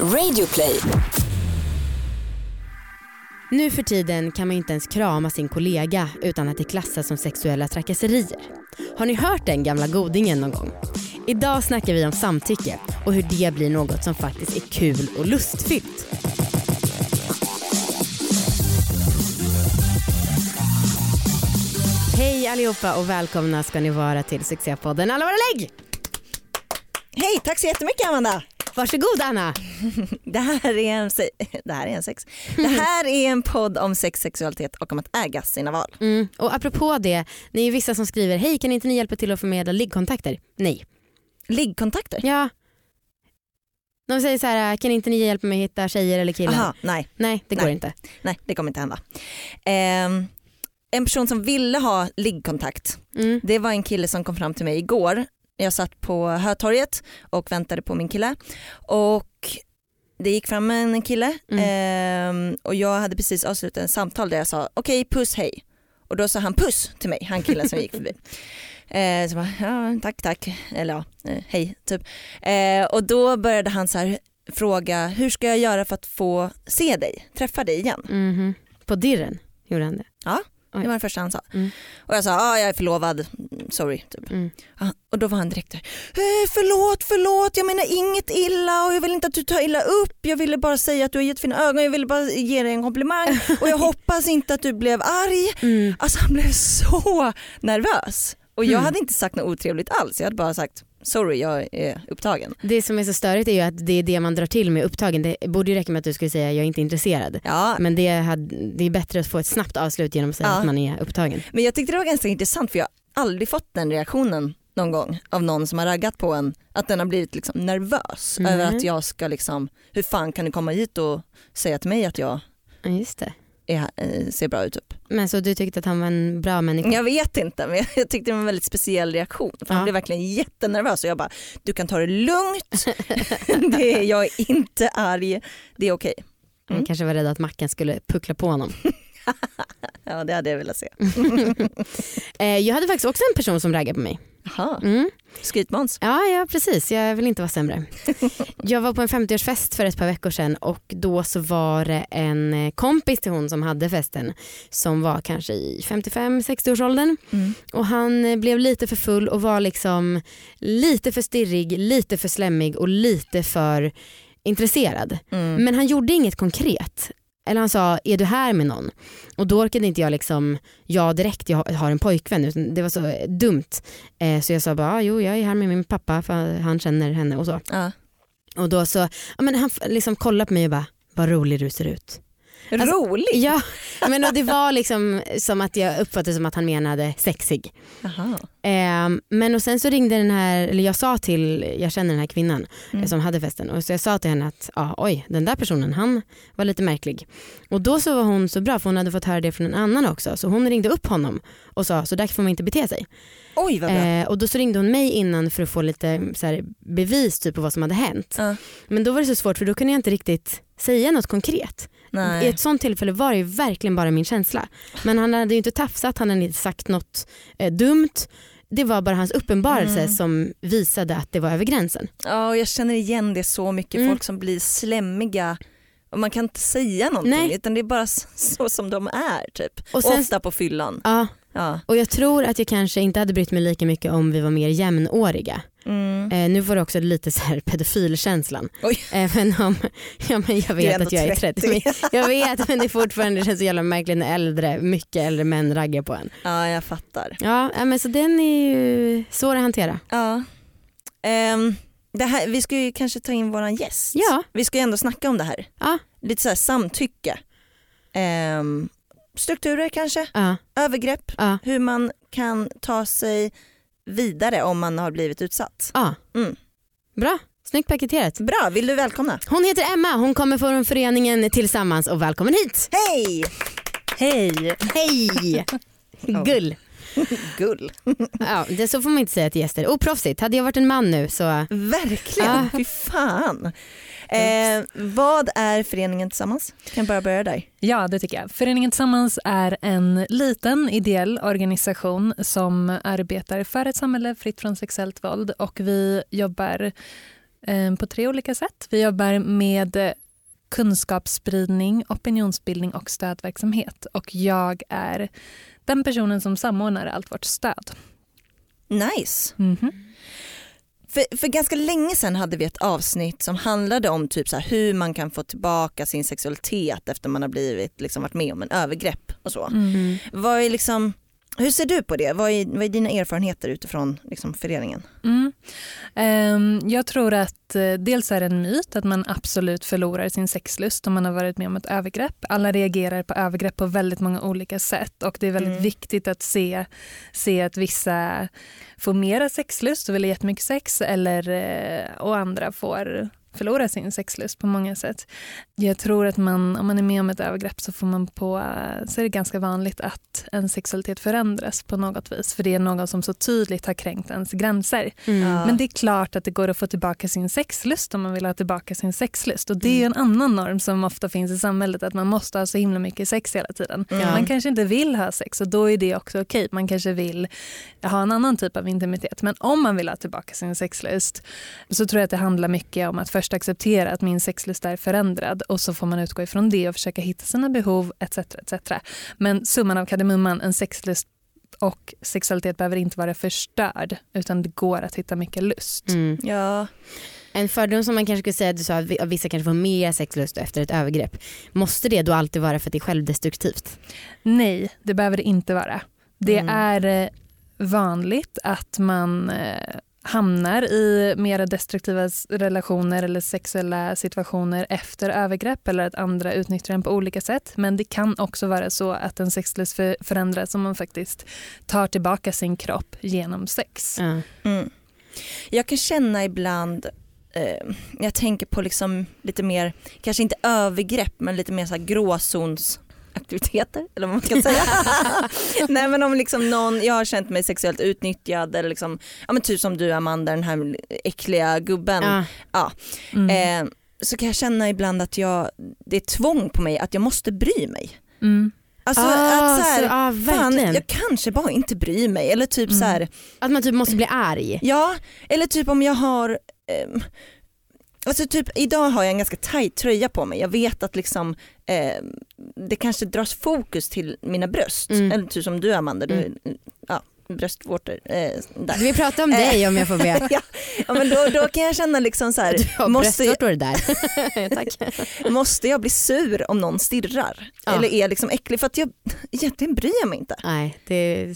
Radioplay. Nu för tiden kan man inte ens krama sin kollega utan att det klassas som sexuella trakasserier. Har ni hört den gamla godingen någon gång? Idag snackar vi om samtycke och hur det blir något som faktiskt är kul och lustfyllt. Hej allihopa och välkomna ska ni vara till succépodden Alla våra lägg! Hej, tack så jättemycket Amanda. Varsågod Anna! Det här är en, det här är en sex. Det här är en podd om sex, sexualitet och om att äga sina val. Mm. Och apropå det, ni är ju vissa som skriver hej kan inte ni hjälpa till att förmedla liggkontakter? Nej. Liggkontakter? Ja. De säger så här, kan inte ni hjälpa mig hitta tjejer eller killar? Aha, nej, Nej det går Nej. inte. nej, det kommer inte hända. Ehm, en person som ville ha liggkontakt, Mm. det var en kille som kom fram till mig igår. Jag satt på Hötorget och väntade på min kille och det gick fram en kille ehm, och jag hade precis avslutat en samtal där jag sa okej puss hej och då sa han puss till mig, han killen som gick förbi. Eh, så bara, ja, tack tack, eller ja, eh, hej typ. Eh, och då började han så här fråga hur ska jag göra för att få se dig, träffa dig igen? Mhm. På dirren gjorde han det. Det var det första han sa. Mm. Och jag sa, ah, jag är förlovad, sorry. Typ. Mm. Och då var han direkt där, eh, förlåt, förlåt, jag menar inget illa och jag vill inte att du tar illa upp. Jag ville bara säga att du har jättefina ögon, jag ville bara ge dig en komplimang och jag hoppas inte att du blev arg. Mm. Alltså han blev så nervös. Och jag Mm. hade inte sagt något otrevligt alls, jag hade bara sagt sorry jag är upptagen. Det som är så störigt är ju att det är det man drar till med upptagen. Det borde ju räcka med att du skulle säga jag är inte intresserad. Ja, Men det, hade, det är bättre att få ett snabbt avslut genom att säga Ja. att man är upptagen. men jag tyckte det var ganska intressant för jag har aldrig fått den reaktionen någon gång av någon som har raggat på en, att den har blivit liksom nervös Mhm. över att jag ska liksom, hur fan kan du komma hit och säga till mig att jag Ja, just det. Är, eh, ser bra ut typ. Men så du tyckte att han var en bra människa? Jag vet inte men jag tyckte det var en väldigt speciell reaktion. För Ja. Han blev verkligen jättenervös och jag bara, du kan ta det lugnt, det är, jag är inte arg, det är okej. Han Mm. kanske var rädd att Mackan skulle puckla på honom. Ja det hade jag velat se. Eh, jag hade faktiskt också en person som raggade på mig. Jaha, Mm. skrytmåns. Ja, ja precis. Jag vill inte vara sämre. Jag var på en 50-årsfest för ett par veckor sedan och då så var det en eh, kompis till hon som hade festen som var kanske i 55-60-årsåldern Mm. och han eh, blev lite för full och var liksom lite för stirrig, lite för slemmig och lite för intresserad. Mm. Men han gjorde inget konkret. Eller han sa, är du här med någon? Och då orkade inte jag liksom, ja direkt jag har en pojkvän. Utan det var så dumt. Eh, så jag sa bara, ah, jo jag är här med min pappa för han känner henne och så. Ja. Och då så, ja, men han liksom kollade på mig och bara, vad rolig du ser ut. Alltså, Roligt! Ja, men och det var liksom som att jag uppfattade som att han menade sexig. Eh, men och sen så ringde den här, eller jag sa till, jag känner den här kvinnan Mm. som hade festen och så jag sa till henne att ah, oj den där personen han var lite märklig. Och då så var hon så bra för hon hade fått höra det från en annan också så hon ringde upp honom och sa så där får man inte bete sig. Oj vad bra. Eh, och då så ringde hon mig innan för att få lite så här, bevis typ på vad som hade hänt. Ja. Men då var det så svårt för då kunde jag inte riktigt säga något konkret. I Nej. ett sånt tillfälle var det ju verkligen bara min känsla. Men han hade ju inte tafsat, han hade inte sagt något eh, dumt. Det var bara hans uppenbarelse Mm. som visade att det var över gränsen. Ja, och jag känner igen det så mycket, Mm. folk som blir slämmiga och man kan inte säga någonting Nej. utan det är bara så som de är typ. Och sen- Ofta på fyllan. Ja, Ja. och jag tror att jag kanske inte hade brytt mig lika mycket om vi var mer jämnåriga. Mm. Eh, nu var det också lite så här pedofilkänslan. Oj. Eh, men om, ja, men jag Du vet att jag är 30. 30. Men, jag vet men det är fortfarande det känns så jävla märkligt när äldre, mycket äldre män raggar på en. Ja, jag fattar. Ja eh, men så den är ju svår att hantera. Ja. Ehm, det här, vi ska ju kanske ta in våran gäst. Ja, Vi ska ju ändå snacka om det här. ja, Lite så här samtycke. Ehm, strukturer kanske, ja, övergrepp, ja. hur man kan ta sig vidare om man har blivit utsatt. ja. Mm. Bra, snyggt paketerat. Bra, vill du välkomna? Hon heter Emma, hon kommer från föreningen Tillsammans och välkommen hit. Hej! Hej! Hej! Gull. Gull. Ja, det, så får man inte säga till gäster. Oproffsigt. Hade jag varit en man nu så... Verkligen, Ja. fy fan. Eh, vad är föreningen Tillsammans? Kan bara börja där. Ja, det tycker jag. Föreningen Tillsammans är en liten ideell organisation som arbetar för ett samhälle fritt från sexuellt våld och vi jobbar eh, på tre olika sätt. Vi jobbar med kunskapsspridning, opinionsbildning och stödverksamhet. Och jag är den personen som samordnar allt vårt stöd. Nice. Mhm. För, för ganska länge sedan hade vi ett avsnitt som handlade om typ så hur man kan få tillbaka sin sexualitet efter man har blivit, liksom, varit med om en övergrepp och så. Mm. Vad är liksom, hur ser du på det? Vad är, vad är dina erfarenheter utifrån liksom, föreningen? Mm. Ehm, jag tror att eh, dels är det en myt att man absolut förlorar sin sexlust om man har varit med om ett övergrepp. Alla reagerar på övergrepp på väldigt många olika sätt och det är väldigt Mm. viktigt att se, se att vissa får mera sexlust och vill ha jättemycket sex eller, eh, och andra får förlora sin sexlust på många sätt. Jag tror att man, om man är med om ett övergrepp så, får man på, så är det ganska vanligt att en sexualitet förändras på något vis för det är någon som så tydligt har kränkt ens gränser. Mm. Men det är klart att det går att få tillbaka sin sexlust om man vill ha tillbaka sin sexlust. Och det är en annan norm som ofta finns i samhället att man måste ha så himla mycket sex hela tiden. Mm. Man kanske inte vill ha sex och då är det också okej. Man kanske vill ha en annan typ av intimitet. Men om man vill ha tillbaka sin sexlust så tror jag att det handlar mycket om att först acceptera att min sexlust är förändrad och så får man utgå ifrån det och försöka hitta sina behov etc. etc. Men summan av kardemumman, en sexlust och sexualitet behöver inte vara förstörd utan det går att hitta mycket lust. Mm. Ja. En fördom som man kanske skulle säga, du sa att vissa kanske får mer sexlust efter ett övergrepp. Måste det då alltid vara för att det är självdestruktivt? Nej, det behöver det inte vara. Det Mm. är eh, vanligt att man eh, hamnar i mer destruktiva relationer eller sexuella situationer efter övergrepp eller att andra utnyttjar en på olika sätt. Men det kan också vara så att en sexlust för, förändras om man faktiskt tar tillbaka sin kropp genom sex. Ja. Mm. Jag kan känna ibland, eh, jag tänker på liksom lite mer, kanske inte övergrepp men lite mer så här gråzonsaktiviteter eller vad man ska säga. Nej men om liksom någon, jag har känt mig sexuellt utnyttjad eller liksom, ja men typ som du Amanda den här äckliga gubben. Ja. Mm. Eh, så kan jag känna ibland att jag, det är tvång på mig att jag måste bry mig. Mm. Alltså Ah, att så här, så, ah, fan jag kanske bara inte bryr mig eller typ Mm. så här, Att man typ måste bli arg. Ja, eller typ om jag har ehm, Alltså typ idag har jag en ganska tajt tröja på mig. Jag vet att liksom ehm, det kanske dras fokus till mina bröst. Mm. Eller typ som du Amanda, du, Mm. ja, bröstvårtor. Eh, där. Vi pratar om dig om jag får be. ja, men då, då kan jag känna liksom så här, Du har måste, jag, där. Måste jag bli sur om någon stirrar? Ja. Eller är liksom äcklig? För att jag egentligen bryr jag mig inte. Nej, det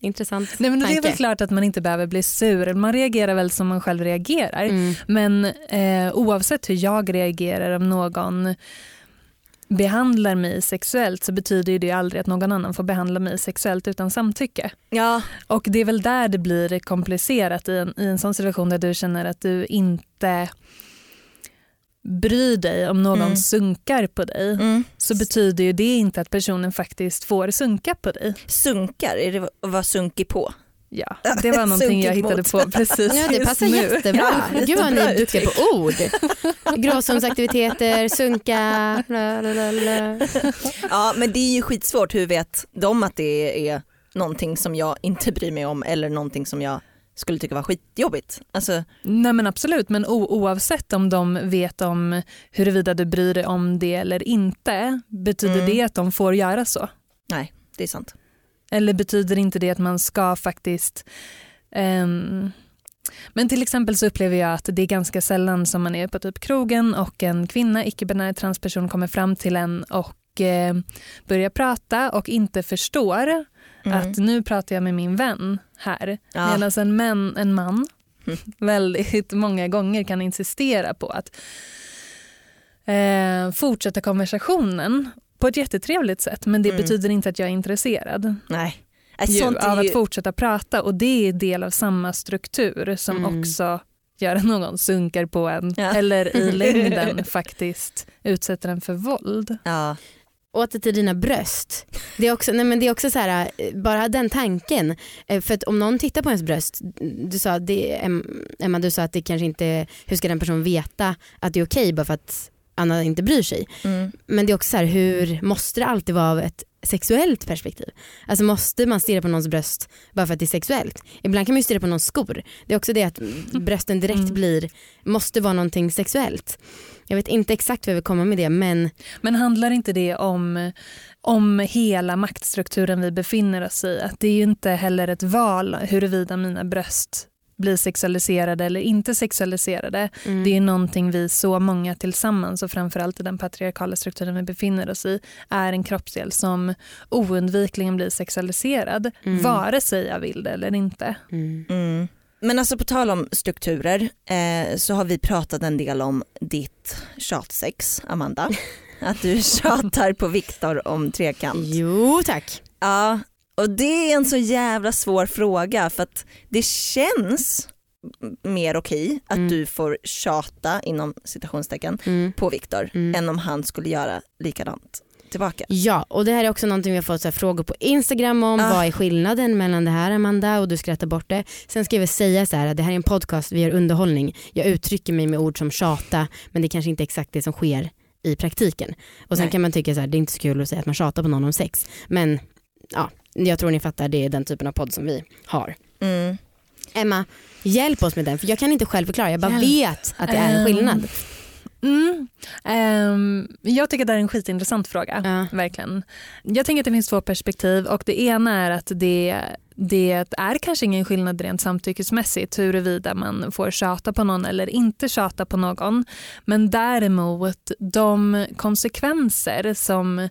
intressant Nej, men det är tanke. väl klart att man inte behöver bli sur. Man reagerar väl som man själv reagerar. Mm. Men eh, oavsett hur jag reagerar om någon behandlar mig sexuellt så betyder ju det aldrig att någon annan får behandla mig sexuellt utan samtycke. Ja, Och det är väl där det blir komplicerat i en, i en sån situation där du känner att du inte bryr dig om någon Mm. sunkar på dig mm. så betyder ju det inte att personen faktiskt får sunka på dig. sunkar, är det att vara sunkig på? Ja, det var någonting jag hittade på precis Ja, det passar nu. jättebra. Ja, Gud vad ni är duktiga på ord. Gråzonsaktiviteter, sunka, la, la, la, la. Ja men det är ju skitsvårt, hur vet de att det är någonting som jag inte bryr mig om eller någonting som jag skulle tycka var skitjobbigt? Alltså, Nej men absolut, men oavsett om de vet om huruvida du bryr dig om det eller inte, betyder Mm. det att de får göra så? nej det är sant. Eller betyder inte det att man ska faktiskt ehm, men till exempel så upplever jag att det är ganska sällan som man är på typ krogen och en kvinna, icke-binär transperson kommer fram till en och eh, börjar prata och inte förstår Mm. att nu pratar jag med min vän här. Ja. Medan en, män, en man Mm. väldigt många gånger kan insistera på att eh, fortsätta konversationen på ett jättetrevligt sätt men det Mm. betyder inte att jag är intresserad Nej. Ju, av att fortsätta prata och det är del av samma struktur som Mm. också gör att någon sunkar på en Ja. eller i längden faktiskt utsätter en för våld. ja. Åter till dina bröst. Det är också, nej men det är också så här, eh, bara den tanken. Eh, För att om någon tittar på ens bröst, du sa, det, Em- Emma du sa att det kanske inte, hur ska den personen veta att det är okej bara för att Anna inte bryr sig. Mm. Men det är också så här, hur måste det alltid vara av ett sexuellt perspektiv. Alltså måste man stirra på någons bröst bara för att det är sexuellt? Ibland kan man ju stirra på någons skor. Det är också det att brösten direkt Mm. blir, måste vara någonting sexuellt. Jag vet inte exakt vad jag vill komma med det men Men handlar inte det om, om hela maktstrukturen vi befinner oss i? Att det är ju inte heller ett val huruvida mina bröst blir sexualiserade eller inte sexualiserade. mm, Det är någonting vi så många tillsammans och framförallt i den patriarkala strukturen vi befinner oss i är en kroppsdel som oundvikligen blir sexualiserad Mm. vare sig jag vill det eller inte. mm, Mm. Men alltså på tal om strukturer eh, så har vi pratat en del om ditt tjatsex, Amanda. Att du tjatar på Viktor om trekant. Jo tack. Ja, och det är en så jävla svår fråga för att det känns mer okej att Mm. du får tjata inom citationstecken Mm. på Viktor Mm. än om han skulle göra likadant tillbaka. Ja och det här är också någonting vi har fått så frågor på Instagram om. Ah. Vad är skillnaden mellan det här Amanda och du skrattar bort det. Sen ska jag väl säga så här att det här är en podcast, vi gör underhållning. Jag uttrycker mig med ord som tjata men det är kanske inte exakt det som sker i praktiken. Och sen Nej. kan man tycka så här, det är inte så kul att säga att man tjatar på någon om sex. Men ja, jag tror ni fattar, det är den typen av podd som vi har. Mm. Emma, hjälp oss med den för jag kan inte själv förklara, jag bara Hjälp. vet att det är en Ehm, skillnad. Mm. Ehm, jag tycker att det är en skitintressant fråga. Ja. Verkligen. Jag tänker att det finns två perspektiv och det ena är att det, det är kanske ingen skillnad rent samtyckesmässigt huruvida man får tjata på någon eller inte tjata på någon. Men däremot de konsekvenser som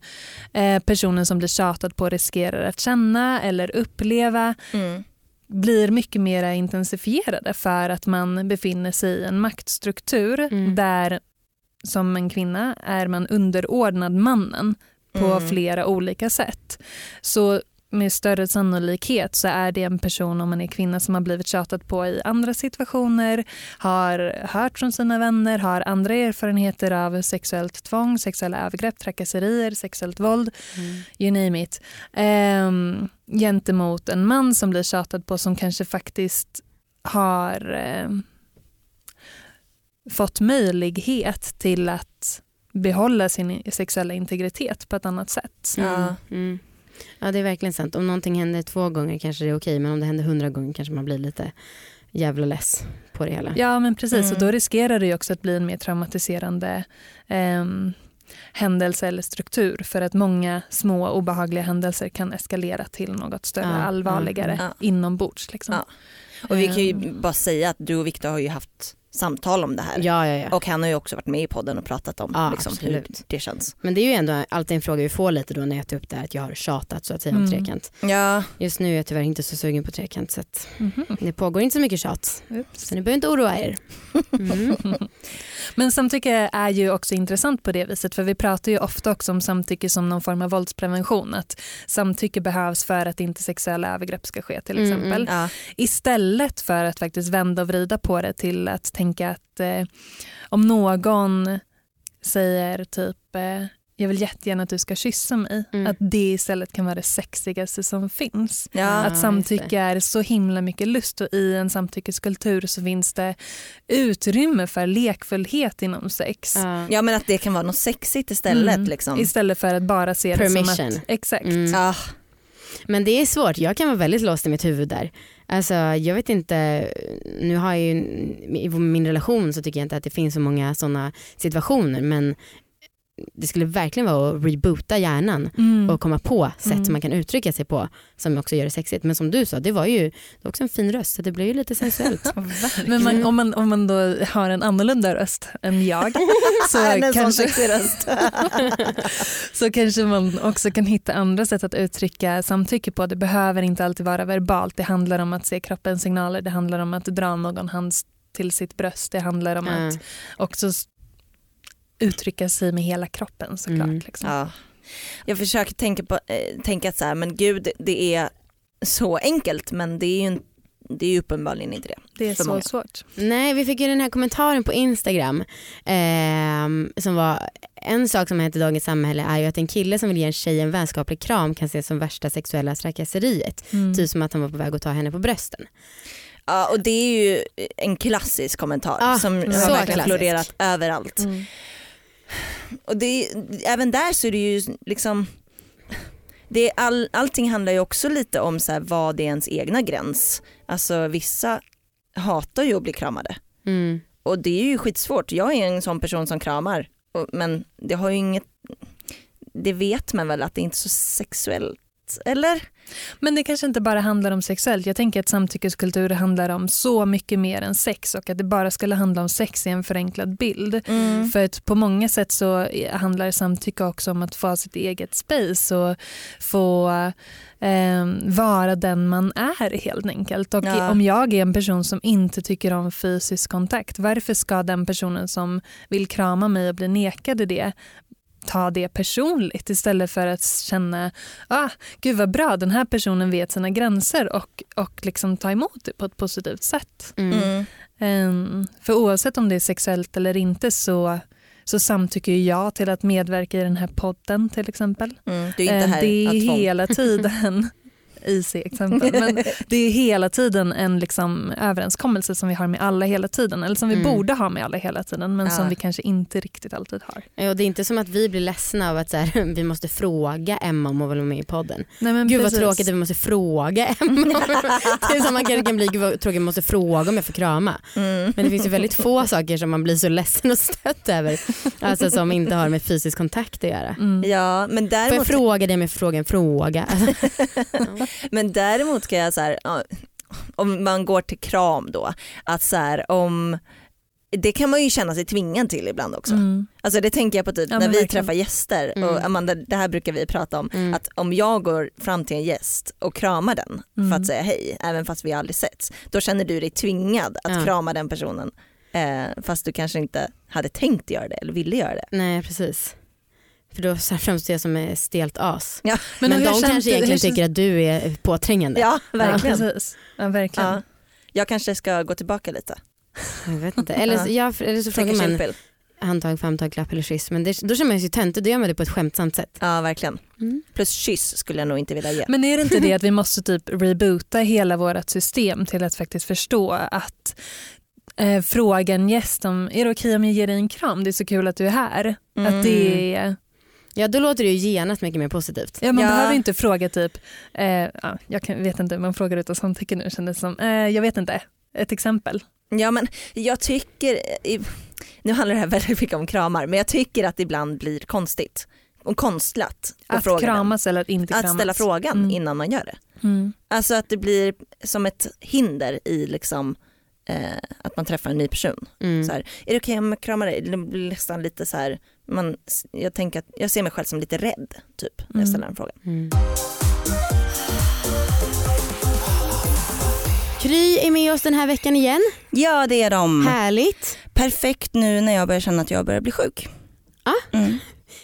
eh, personen som blir tjatad på riskerar att känna eller uppleva Mm. blir mycket mer intensifierade för att man befinner sig i en maktstruktur Mm. där som en kvinna är man underordnad mannen på Mm. flera olika sätt. Så med större sannolikhet så är det en person om man är kvinna som har blivit tjatat på i andra situationer, har hört från sina vänner, har andra erfarenheter av sexuellt tvång, sexuella övergrepp, trakasserier, sexuellt våld Mm. you name it, ehm, gentemot en man som blir tjatad på som kanske faktiskt har ehm, fått möjlighet till att behålla sin sexuella integritet på ett annat sätt. Ja. Mm. Mm. Ja det är verkligen sant. Om någonting händer två gånger kanske det är okej men om det händer hundra gånger kanske man blir lite jävla less på det hela. Ja men precis Mm. och då riskerar det ju också att bli en mer traumatiserande ehm, händelse eller struktur för att många små obehagliga händelser kan eskalera till något större Ja, allvarligare ja, ja. inombords. Liksom. Ja. Och vi kan ju Ehm. bara säga att du och Viktor har ju haft samtal om det här. Ja, ja, ja. Och han har ju också varit med i podden och pratat om Ja, liksom, hur absolut. det känns. Men det är ju ändå alltid en fråga vi får lite då när jag tar upp det här att jag har tjatat så att säga om Mm. trekant. Ja, Just nu är jag tyvärr inte så sugen på trekant så att Mhm. det pågår inte så mycket tjat. Oops. Så ni behöver inte oroa er. Mm. Men samtycke är ju också intressant på det viset för vi pratar ju ofta också om samtycke som någon form av våldsprevention. Att samtycke behövs för att inte sexuella övergrepp ska ske till Mm, exempel. ja. Istället för att faktiskt vända och vrida på det till att tänka att eh, om någon säger typ eh, jag vill jättegärna att du ska kyssa mig. Mm. Att det istället kan vara det sexigaste som finns. Ja. Ah, att samtycke är så himla mycket lust och i en samtyckeskultur så finns det utrymme för lekfullhet inom sex. Ja. ja men att det kan vara något sexigt istället. Mm. Liksom. Istället för att bara se det som Permission. att... Exakt. Mm. Ja. Men det är svårt, jag kan vara väldigt låst i mitt huvud där. Alltså jag vet inte, nu har jag ju, i min relation så tycker jag inte att det finns så många sådana situationer men det skulle verkligen vara att reboota hjärnan Mm. och komma på sätt Mm. som man kan uttrycka sig på som också gör det sexigt. Men som du sa, det var ju det var också en fin röst så det blev ju lite sensuellt. Men man, om, man, om man då har en annorlunda röst än jag så, kanske, så kanske man också kan hitta andra sätt att uttrycka samtycke på. Det behöver inte alltid vara verbalt. Det handlar om att se kroppens signaler. Det handlar om att dra någon hand till sitt bröst. Det handlar om Ja. att också uttrycka sig med hela kroppen såklart. Mm. Liksom. Ja. Jag försöker tänka, på, eh, tänka att så här, men gud det är så enkelt men det är ju, det är ju uppenbarligen inte det. Det är så många. svårt. Nej vi fick ju den här kommentaren på Instagram ehm, som var en sak som har hänt i dagens samhälle är ju att en kille som vill ge en tjej en vänskaplig kram kan ses som värsta sexuella trakasseriet. Mm. Typ som att han var på väg att ta henne på brösten. Ja, och det är ju en klassisk kommentar Ja, som har verkligen klassisk. florerat överallt. Mm. Och det, även där så är det ju liksom det all, allting handlar ju också lite om så här, vad är ens egna gräns. Alltså vissa hatar ju att bli kramade Mm. och det är ju skitsvårt. Jag är en sån person som kramar och, men det har ju inget, det vet man väl att det är inte är så sexuellt eller? Men det kanske inte bara handlar om sexuellt. Jag tänker att samtyckeskultur handlar om så mycket mer än sex och att det bara skulle handla om sex i en förenklad bild. Mm. För att på många sätt så handlar samtycke också om att få sitt eget space och få eh, vara den man är helt enkelt. Och Ja. om jag är en person som inte tycker om fysisk kontakt, varför ska den personen som vill krama mig och bli nekad det ta det personligt istället för att känna ah, gud vad bra, den här personen vet sina gränser och, och liksom ta emot det på ett positivt sätt. Mm. Ehm, för oavsett om det är sexuellt eller inte så, så samtycker jag till att medverka i den här podden till exempel. Mm. Du är inte Ehm, här det är hela tiden IC-exempel. Men det är hela tiden en liksom överenskommelse som vi har med alla hela tiden. Eller som vi Mm. borde ha med alla hela tiden men Ja. som vi kanske inte riktigt alltid har. Ja, Och det är inte som att vi blir ledsna av att så här, vi måste fråga Emma om hon vill vara med i podden. Nej, men Gud vad precis. tråkigt att vi måste fråga Emma. det är som man kanske kan bli, gud vad tråkigt att måste fråga om jag får krama. Mm. Men det finns ju väldigt få saker som man blir så ledsen och stött över. Alltså som inte har med fysisk kontakt att göra. Mm. Ja men Får jag däremot, fråga dig om jag får fråga en fråga? Alltså, men däremot kan jag så här, om man går till kram då, att så här, om det kan man ju känna sig tvingad till ibland också. Mm. Alltså det tänker jag på typ Ja, när vi verkligen. träffar gäster och Mm. Amanda det här brukar vi prata om Mm. att om jag går fram till en gäst och kramar den Mm. för att säga hej även fast vi aldrig setts då känner du dig tvingad att Ja. krama den personen eh, fast du kanske inte hade tänkt göra det eller ville göra det. Nej precis. För då framstår jag som ett stelt as. Ja, Men, hur de känns kanske det- egentligen känns- tycker att du är påträngande. ja verkligen. Ja, precis. Ja, verkligen. Ja. Jag kanske ska gå tillbaka lite. Jag vet inte. Eller, så- ja, eller så frågar man handtag, famtag, klapp eller kyss. Men det, då känner man sig töntig, då gör man det på ett skämtsamt sätt. Ja verkligen. Mm. Plus kyss skulle jag nog inte vilja ge. Men är det inte det att vi måste typ reboota hela vårt system till att faktiskt förstå att eh, fråga en gäst om är det okej om jag ger dig en kram, det är så kul att du är här. Mm. Att det är, Ja då låter det ju genast mycket mer positivt. ja, man Ja. behöver inte fråga typ, eh, ja, jag kan, vet inte, man frågar utan samtycke nu kändes det som, eh, jag vet inte, ett exempel. Ja men jag tycker, nu handlar det här väldigt mycket om kramar, men jag tycker att det ibland blir konstigt och konstlat Att fråga den. kramas eller att inte Att kramas. ställa frågan Mm. innan man gör det. Mm. Alltså att det blir som ett hinder i liksom eh, att man träffar en ny person. Mm. Så här, är det okej om jag kramar dig? Det blir nästan lite så här, man, jag, tänker att, jag ser mig själv som lite rädd typ när jag Mm. ställer den frågan. Mm. Kry är med oss den här veckan igen. Ja det är de. Härligt. Perfekt nu när jag börjar känna att jag börjar bli sjuk. Ah. Mm.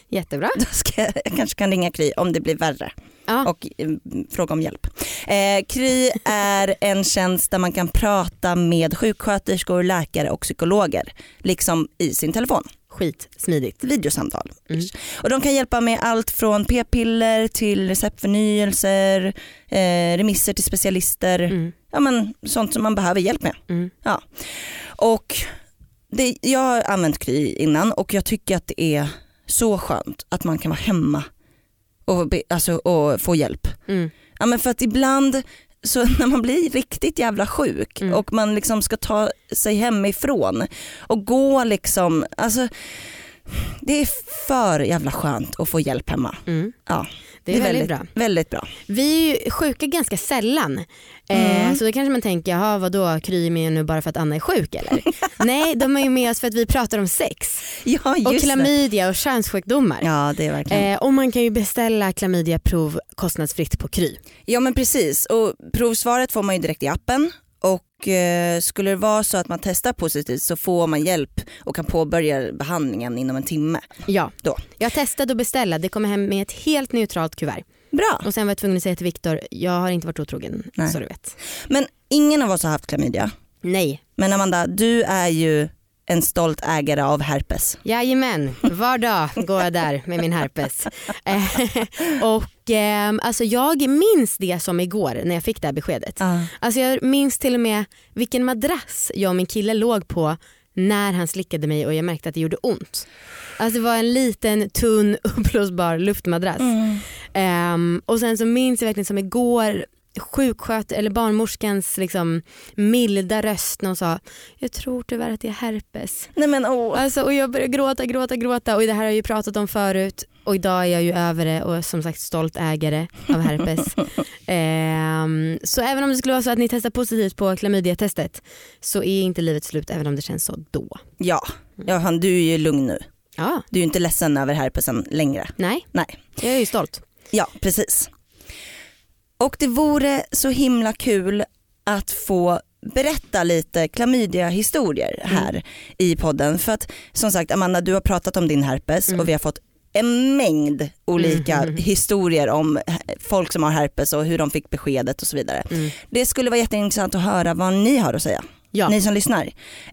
Jättebra. Då ska jag, jag kanske kan ringa Kry om det blir värre. Ja. och eh, fråga om hjälp. Eh, Kry är en tjänst där man kan prata med sjuksköterskor, läkare och psykologer, liksom i sin telefon. Skit smidigt. Videosamtal. Mm. Och de kan hjälpa med allt från p-piller till receptförnyelser, eh, remisser till specialister, Mm. ja, men, sånt som man behöver hjälp med. Mm. Och det, jag har använt Kry innan och jag tycker att det är så skönt att man kan vara hemma och, be, alltså, och få hjälp. Mm. Ja men för att ibland så när man blir riktigt jävla sjuk Mm. och man liksom ska ta sig hemifrån och gå liksom, alltså det är för jävla skönt att få hjälp hemma. Mm. Ja, Det är, väldigt bra. Väldigt bra. Vi är ju sjuka ganska sällan. Eh, Mm. så då kanske man tänker, jaha vadå Kry är med nu bara för att Anna är sjuk eller? Nej de är ju med oss för att vi pratar om sex Ja och det. klamydia och könssjukdomar. Ja det är verkligen. Eh, och man kan ju beställa klamydiaprov kostnadsfritt på Kry. Ja men precis och provsvaret får man ju direkt i appen och eh, skulle det vara så att man testar positivt så får man hjälp och kan påbörja behandlingen inom en timme. Ja, Då. jag testade att beställa, det kommer hem med ett helt neutralt kuvert. Bra. Och sen var jag tvungen att säga till Viktor, jag har inte varit otrogen Nej. så du vet. Men ingen av oss har haft klamydia. Nej, Men Amanda, du är ju en stolt ägare av herpes. jajamän, var dag går jag där med min herpes. Eh, och ehm, alltså jag minns det som igår när jag fick det här beskedet. Alltså jag minns till och med vilken madrass jag och min kille låg på när han slickade mig och jag märkte att det gjorde ont. Alltså det var en liten tunn uppblåsbar luftmadrass. Mm. Ehm, och sen så minns jag verkligen som igår sjuksköt eller barnmorskans liksom milda röst när hon sa jag tror tyvärr att det är herpes. Nej men åh. Alltså, och jag började gråta, gråta, gråta och det här har jag ju pratat om förut och idag är jag ju över det och som sagt stolt ägare av herpes. Ehm, så även om det skulle vara så att ni testar positivt på klamydiatestet så är inte livet slut även om det känns så då. Ja, ja han, du är ju lugn nu. Ja, Du är ju inte ledsen över herpesen längre. nej, Nej. jag är ju stolt. Ja, precis. Och det vore så himla kul att få berätta lite klamydia-historier här i podden. För att som sagt Amanda, du har pratat om din herpes Mm. och vi har fått en mängd olika Mm. historier om folk som har herpes och hur de fick beskedet och så vidare. Mm. Det skulle vara jätteintressant att höra vad ni har att säga, Ja, ni som lyssnar.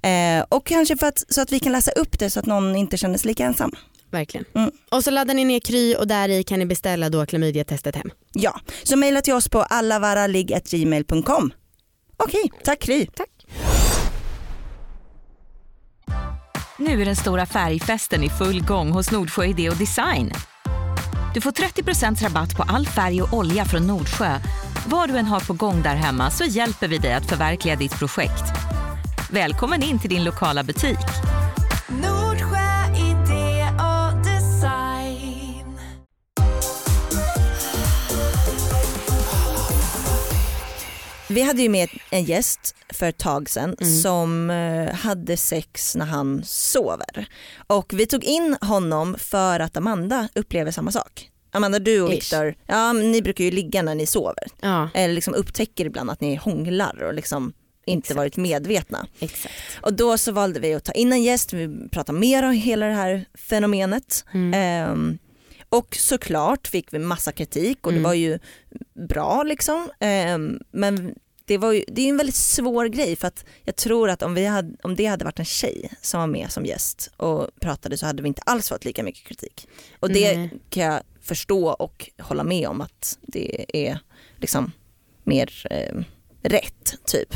Eh, och kanske för att, så att vi kan läsa upp det så att någon inte känner sig lika ensam. Verkligen. Mm. Och så laddar ni ner Kry och där i kan ni beställa då klamydiatestet hem. Ja, så mejla till oss på allavaraligg.gmail.com. Okej, tack Kry. Tack. Nu är den stora färgfesten i full gång hos Nordsjö Idé och Design. Du får 30% rabatt på all färg och olja från Nordsjö. Vad du än har på gång där hemma så hjälper vi dig att förverkliga ditt projekt. Välkommen in till din lokala butik. Vi hade ju med en gäst för ett tag sedan Mm. som eh, hade sex när han sover. Och vi tog in honom för att Amanda upplever samma sak. Amanda du och. Viktor, ja, ni brukar ju ligga när ni sover. Ja, Eller liksom upptäcker ibland att ni hånglar och liksom inte Exakt. varit medvetna. exakt. Och då så valde vi att ta in en gäst, vi pratar mer om hela det här fenomenet. Mm. Ehm, och såklart fick vi massa kritik och Mm. det var ju bra liksom. Ehm, men det, var ju, det är en väldigt svår grej för att jag tror att om, vi hade, om det hade varit en tjej som var med som gäst och pratade så hade vi inte alls fått lika mycket kritik. Och det Nej. kan jag förstå och hålla med om att det är liksom mer eh, rätt typ.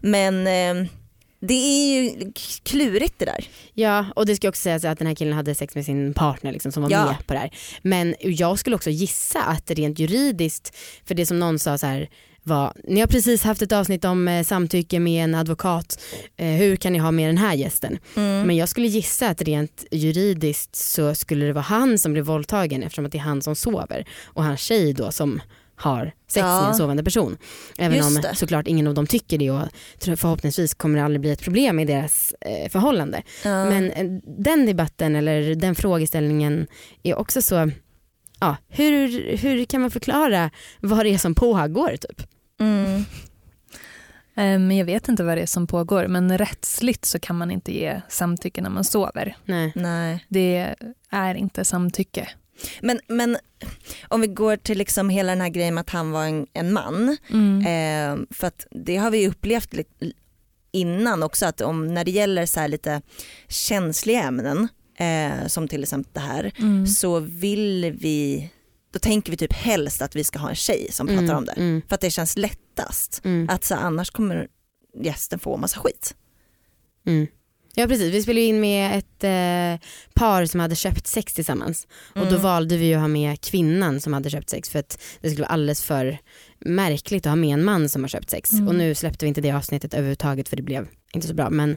Men eh, det är ju klurigt det där. Ja och det ska också sägas att den här killen hade sex med sin partner liksom, som var Ja. med på det här. Men jag skulle också gissa att rent juridiskt, för det som någon sa så här var, ni har precis haft ett avsnitt om eh, samtycke med en advokat, eh, hur kan ni ha med den här gästen? Mm. Men jag skulle gissa att rent juridiskt så skulle det vara han som blir våldtagen eftersom att det är han som sover och hans tjej då som har sex Ja. med en sovande person. Även Just om det. såklart ingen av dem tycker det och förhoppningsvis kommer det aldrig bli ett problem i deras eh, förhållande. Ja. Men eh, den debatten eller den frågeställningen är också så, ja, hur, hur kan man förklara vad det är som pågår typ? Mm. Men jag vet inte vad det är som pågår men rättsligt så kan man inte ge samtycke när man sover. Nej. Nej. Det är inte samtycke. Men, men om vi går till liksom hela den här grejen med att han var en, en man. Mm. Eh, för att det har vi upplevt innan också att om när det gäller så här lite känsliga ämnen eh, som till exempel det här Mm. så vill vi, då tänker vi typ helst att vi ska ha en tjej som pratar Mm, om det. Mm, För att det känns lättast. mm, Att så annars kommer gästen få massa skit. Mm. Ja precis, vi spelade in med ett eh, par som hade köpt sex tillsammans och då Mm. valde vi att ha med kvinnan som hade köpt sex för att det skulle vara alldeles för märkligt att ha med en man som har köpt sex Mm. och nu släppte vi inte det avsnittet överhuvudtaget för det blev inte så bra men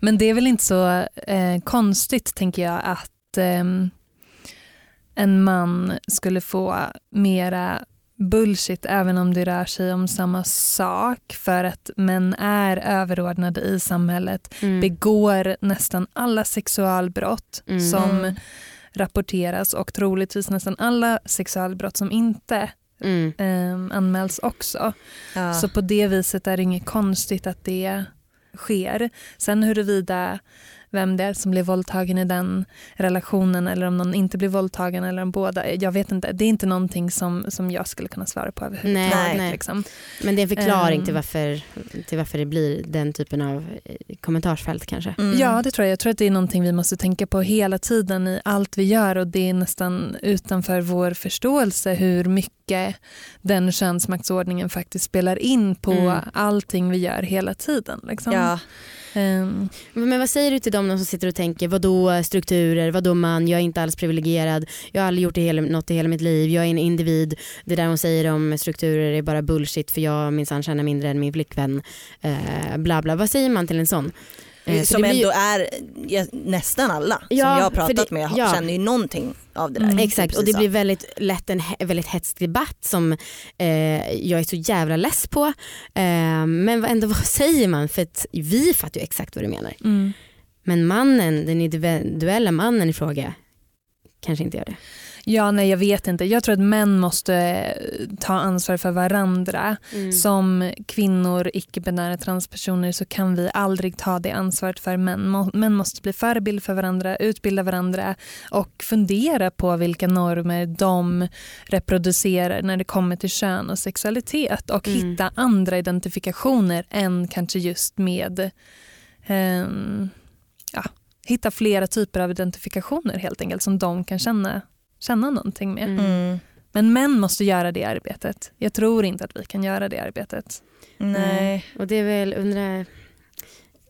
Men det är väl inte så eh, konstigt tänker jag att ehm, en man skulle få mera bullshit även om det rör sig om samma sak för att män är överordnade i samhället, mm, begår nästan alla sexualbrott Mm. som rapporteras och troligtvis nästan alla sexualbrott som inte mm, ehm, anmäls också. Ja. Så på det viset är det inget konstigt att det sker. Sen huruvida vem det är som blir våldtagen i den relationen eller om någon inte blir våldtagen eller om båda. Jag vet inte. Det är inte någonting som, som jag skulle kunna svara på överhuvudtaget. Nej, nej. Liksom. men det är en förklaring Ehm. till, varför, till varför det blir den typen av eh, kommentarsfält kanske. Mm. Ja, det tror jag. Jag tror att det är någonting vi måste tänka på hela tiden i allt vi gör och det är nästan utanför vår förståelse hur mycket mycket den könsmaktsordningen faktiskt spelar in på Mm. allting vi gör hela tiden. Liksom. Ja. Ehm, Men vad säger du till dem som sitter och tänker, vadå strukturer, vadå man, jag är inte alls privilegierad, jag har aldrig gjort det hela, något i hela mitt liv, jag är en individ, det där hon säger om strukturer är bara bullshit för jag minsann tjänar mindre än min flickvän, eh, bla bla. Vad säger man till en sån? Eh, för som blir ändå är nästan alla Ja, som jag har pratat det- med har- ja. känner ju någonting av det där. Mm. Exakt och det blir väldigt lätt en väldigt hetsig debatt som eh, jag är så jävla less på. Eh, men ändå vad säger man? För att vi fattar ju exakt vad du menar. mm. Men mannen, den individuella mannen i fråga kanske inte gör det. Ja, nej jag vet inte. Jag tror att män måste eh, ta ansvar för varandra. Mm. Som kvinnor, icke-binära transpersoner så kan vi aldrig ta det ansvaret för män. Män måste bli förebild för varandra, utbilda varandra och fundera på vilka normer de reproducerar när det kommer till kön och sexualitet och Mm. hitta andra identifikationer än kanske just med ehm, ja, hitta flera typer av identifikationer helt enkelt som de kan känna, känna någonting med. Mm. Mm. Men män måste göra det arbetet. Jag tror inte att vi kan göra det arbetet. Nej. Och det är väl undrar,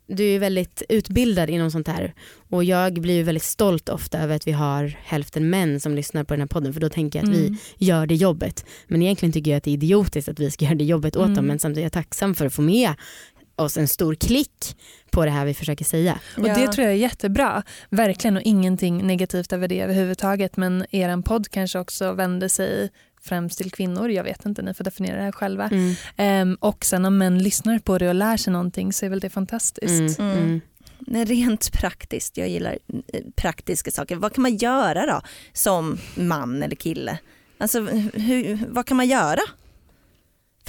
du är ju väldigt utbildad inom sånt här och jag blir ju väldigt stolt ofta över att vi har hälften män som lyssnar på den här podden för då tänker jag att vi Mm. gör det jobbet. Men egentligen tycker jag att det är idiotiskt att vi ska göra det jobbet åt Mm. dem men samtidigt är jag tacksam för att få med oss en stor klick på det här vi försöker säga. Och. Det tror jag är jättebra. Verkligen och ingenting negativt över det överhuvudtaget. Men er podd kanske också vänder sig främst till kvinnor. Jag vet inte, ni får definiera det här själva. Mm. Ehm, och sen om män lyssnar på det och lär sig någonting så är väl det fantastiskt. Mm. Mm. Mm. Nej, rent praktiskt, jag gillar eh, praktiska saker. Vad kan man göra då som man eller kille? Alltså, hur, vad kan man göra?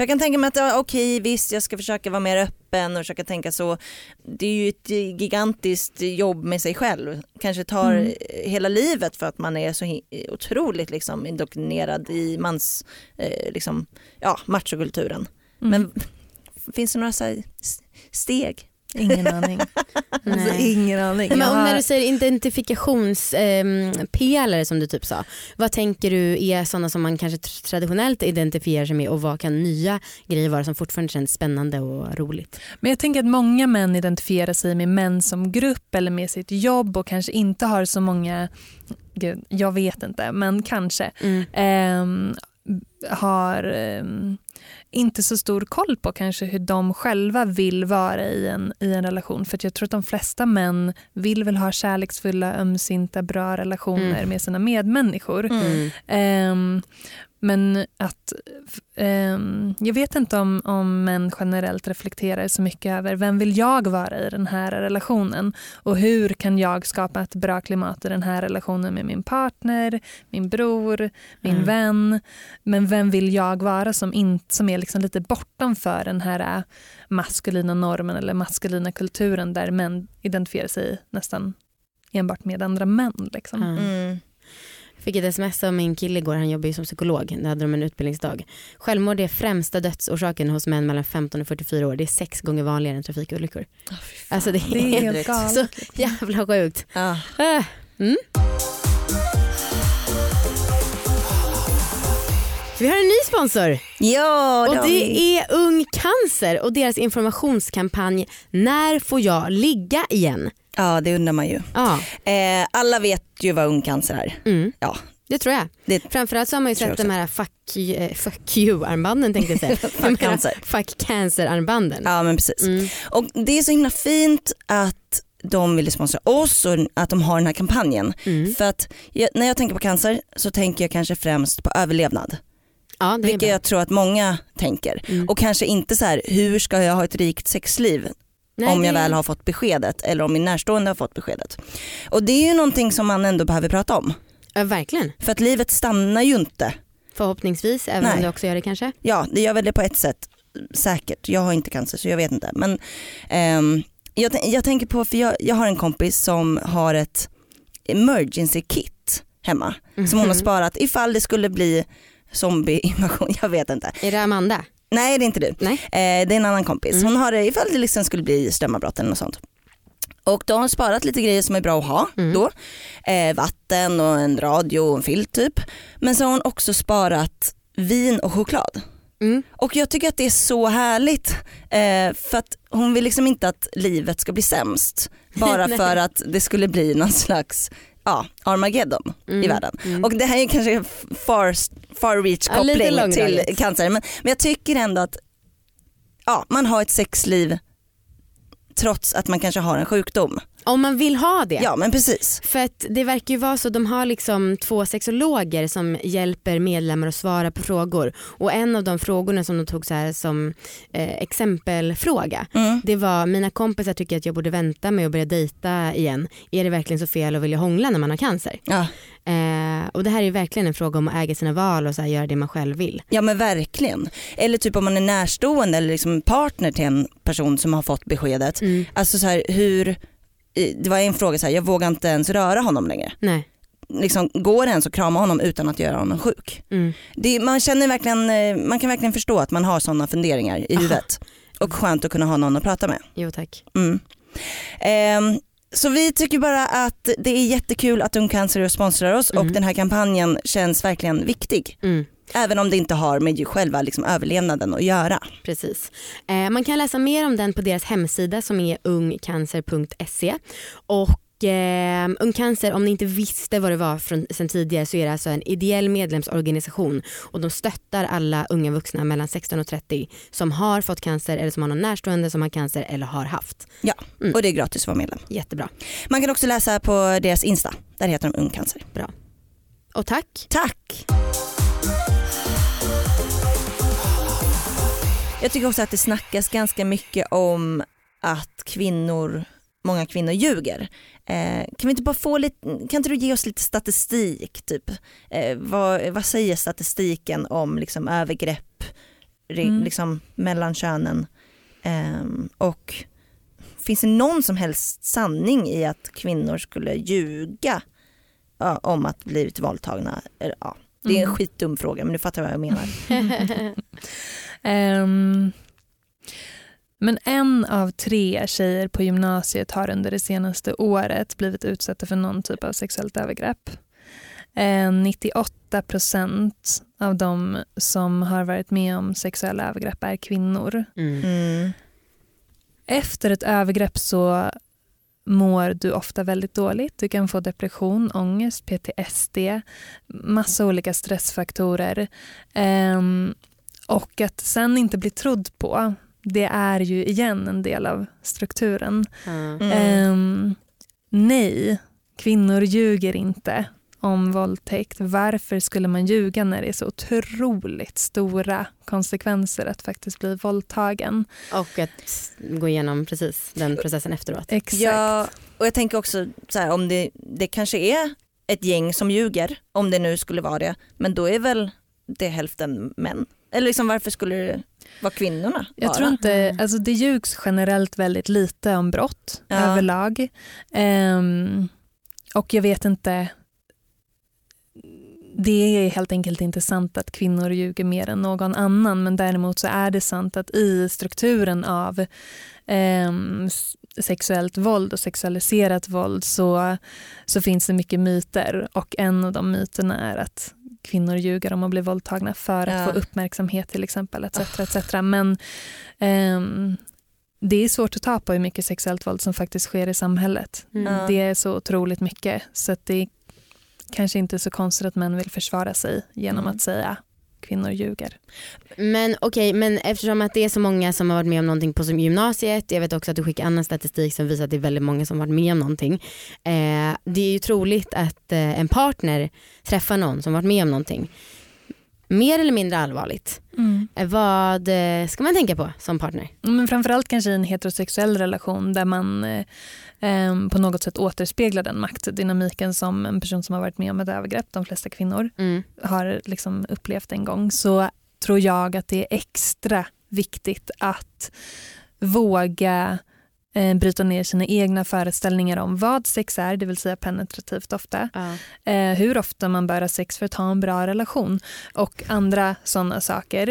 För jag kan tänka mig att okej visst jag ska försöka vara mer öppen och försöka tänka så. Det är ju ett gigantiskt jobb med sig själv. Kanske tar Mm. hela livet för att man är så otroligt liksom indoktrinerad i mans, eh, liksom, ja, machokulturen. Mm. Men finns det några så steg? Ingen aning. alltså, Nej. ingen aning. Men har- när du säger identifikationspelare som du typ sa, vad tänker du är sådana som man kanske tr- traditionellt identifierar sig med och vad kan nya grejer vara som fortfarande känns spännande och roligt? Men jag tänker att många män identifierar sig med män som grupp eller med sitt jobb och kanske inte har så många, gud, jag vet inte, men kanske Mm. ehm, har ehm, inte så stor koll på kanske hur de själva vill vara i en, i en relation. För jag tror att de flesta män vill väl ha kärleksfulla, ömsinta, bra relationer Mm. med sina medmänniskor. Mm. Ehm, men att ehm, jag vet inte om, om män generellt reflekterar så mycket över vem vill jag vara i den här relationen och hur kan jag skapa ett bra klimat i den här relationen med min partner, min bror, min Mm. vän. Men vem vill jag vara som, in, som är liksom lite bortom för den här äh, maskulina normen eller maskulina kulturen där män identifierar sig nästan enbart med andra män. Liksom. Ja. Mm. Fick ett sms av min kille igår, han jobbar ju som psykolog, där hade de en utbildningsdag. Självmord är främsta dödsorsaken hos män mellan 15 och 44 år. Det är sex gånger vanligare än trafikolyckor. Alltså det är, Det är helt galet. så jävla sjukt. Ja. Äh, Mm. Vi har en ny sponsor Ja, och det är Ung Cancer och deras informationskampanj När får jag ligga igen? Ja det undrar man ju. Ja, Eh, alla vet ju vad ung cancer är. mm. Ja. det tror jag. Det Framförallt så har man ju sett de här fuck, eh, fuck you-armbanden tänkte jag säga. Här cancer. Fuck cancer-armbanden. Ja men precis. Mm. Och det är så himla fint att de ville sponsra oss och att de har den här kampanjen. Mm. För att jag, när jag tänker på cancer så tänker jag kanske främst på överlevnad. Ja, Vilket jag tror att många tänker. Mm. Och kanske inte så här, hur ska jag ha ett rikt sexliv Nej, om jag väl har fått beskedet eller om min närstående har fått beskedet. Och det är ju någonting som man ändå behöver prata om. Ja, verkligen. För att livet stannar ju inte. Förhoppningsvis, även om Nej. det också gör det kanske. Ja det gör väl det på ett sätt säkert. Jag har inte cancer så jag vet inte. Men ehm, jag, jag tänker på, för jag, jag har en kompis som har ett emergency kit hemma. Som hon har Mhm. sparat ifall det skulle bli zombieinvasion, jag vet inte. Är det Amanda? Nej det är inte du. Nej. Eh, det är en annan kompis. Mm. Hon har det ifall det liksom skulle bli strömavbrott eller något sånt. Och då har hon sparat lite grejer som är bra att ha Mm. då. Eh, vatten och en radio och en filt typ. Men så har hon också sparat vin och choklad. Mm. Och jag tycker att det är så härligt eh, för att hon vill liksom inte att livet ska bli sämst bara för att det skulle bli någon slags ja, Armageddon i Mm. världen. Mm. Och det här är kanske en far, far reach Ja, koppling till långdraget. cancer men, men jag tycker ändå att ja, man har ett sexliv trots att man kanske har en sjukdom. Om man vill ha det. Ja men precis. För att det verkar ju vara så, de har liksom två sexologer som hjälper medlemmar att svara på frågor och en av de frågorna som de tog så här som eh, exempelfråga Mm. det var mina kompisar tycker att jag borde vänta med att börja dejta igen. Är det verkligen så fel att vilja hångla när man har cancer? Ja. Eh, och det här är ju verkligen en fråga om att äga sina val och så här, göra det man själv vill. Ja men verkligen. Eller typ om man är närstående eller liksom partner till en person som har fått beskedet. Mm. Alltså så här, hur, det var en fråga så här, jag vågar inte ens röra honom längre. Nej. Liksom, går det ens att krama honom utan att göra honom sjuk? Mm. Det, man, känner verkligen, eh, man kan verkligen förstå att man har sådana funderingar i Aha. huvudet. Och skönt att kunna ha någon att prata med. Jo tack. Mm. Ehm, så vi tycker bara att det är jättekul att Ung Cancer sponsrar oss och Mm. den här kampanjen känns verkligen viktig. Även om det inte har med själva liksom överlevnaden att göra. Precis. Eh, man kan läsa mer om den på deras hemsida som är ungcancer.se. Och eh, Ung Cancer, om ni inte visste vad det var från, sen tidigare så är det alltså en ideell medlemsorganisation och de stöttar alla unga vuxna mellan 16 och 30 som har fått cancer eller som har någon närstående som har cancer eller har haft. Mm. Och det är gratis att vara medlem. Jättebra. Man kan också läsa på deras Insta, där heter de Ung Cancer. Och tack. Tack! Jag tycker också att det snackas ganska mycket om att kvinnor, många kvinnor ljuger. Eh, kan vi inte bara få lite, kan inte du ge oss lite statistik? Typ? Eh, vad, vad säger statistiken om liksom, övergrepp Mm. liksom, mellan könen? Ehm, och finns det någon som helst sanning i att kvinnor skulle ljuga ja, om att blivit våldtagna? Ja, det är en Mm. skitdum fråga men du fattar vad jag menar. Ehm, men en av tre tjejer på gymnasiet har under det senaste året blivit utsatta för någon typ av sexuellt övergrepp. Eh, 98 procent av de som har varit med om sexuella övergrepp är kvinnor. Mm. Mm. Efter ett övergrepp så mår du ofta väldigt dåligt. Du kan få depression, ångest, PTSD, massa olika stressfaktorer. Ehm, och att sen inte bli trodd på, det är ju igen en del av strukturen. Mm. Ehm, nej, kvinnor ljuger inte om våldtäkt. Varför skulle man ljuga när det är så otroligt stora konsekvenser att faktiskt bli våldtagen? Och att gå igenom precis den processen efteråt. Exakt. Ja, och jag tänker också så här, om det, det kanske är ett gäng som ljuger, om det nu skulle vara det, men då är väl det hälften män? Eller liksom varför skulle det vara kvinnorna Jag bara? tror inte, Mm. alltså det ljugs generellt väldigt lite om brott Ja. överlag. Ehm, och jag vet inte, det är helt enkelt inte sant att kvinnor ljuger mer än någon annan men däremot så är det sant att i strukturen av s- sexuellt våld och sexualiserat våld så, så finns det mycket myter och en av de myterna är att kvinnor ljuger om att bli våldtagna för att Ja. få uppmärksamhet till exempel. Etc, etc. Men ehm, det är svårt att ta på hur mycket sexuellt våld som faktiskt sker i samhället. Mm. Det är så otroligt mycket så att det är kanske inte är så konstigt att män vill försvara sig genom Mm. att säga kvinnor ljuger. Men okej, men eftersom att det är så många som har varit med om någonting på som gymnasiet, jag vet också att du skickar annan statistik som visar att det är väldigt många som har varit med om någonting. Eh, det är ju troligt att eh, en partner träffar någon som varit med om någonting. Mer eller mindre allvarligt. Eh, vad eh, ska man tänka på som partner? Men framförallt kanske i en heterosexuell relation där man eh, eh, på något sätt återspeglar den maktdynamiken som en person som har varit med om ett övergrepp, de flesta kvinnor, Mm. har liksom upplevt en gång så tror jag att det är extra viktigt att våga eh, bryta ner sina egna föreställningar om vad sex är, det vill säga penetrativt ofta, eh, hur ofta man bör ha sex för att ha en bra relation och andra sådana saker.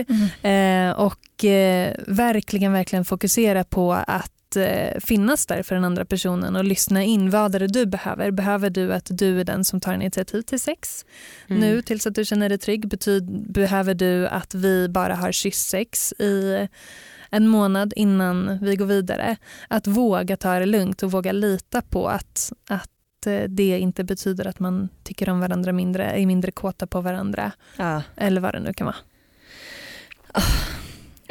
Eh, och eh, verkligen, verkligen fokusera på att att eh, finnas där för den andra personen och lyssna in. Vad är det du behöver? Behöver du att du är den som tar initiativ till sex Mm. nu tills att du känner dig trygg? Betyd, behöver du att vi bara har kyssex i en månad innan vi går vidare? Att våga ta det lugnt och våga lita på att, att eh, det inte betyder att man tycker om varandra mindre, är mindre kåta på varandra Ja. eller vad det nu kan vara.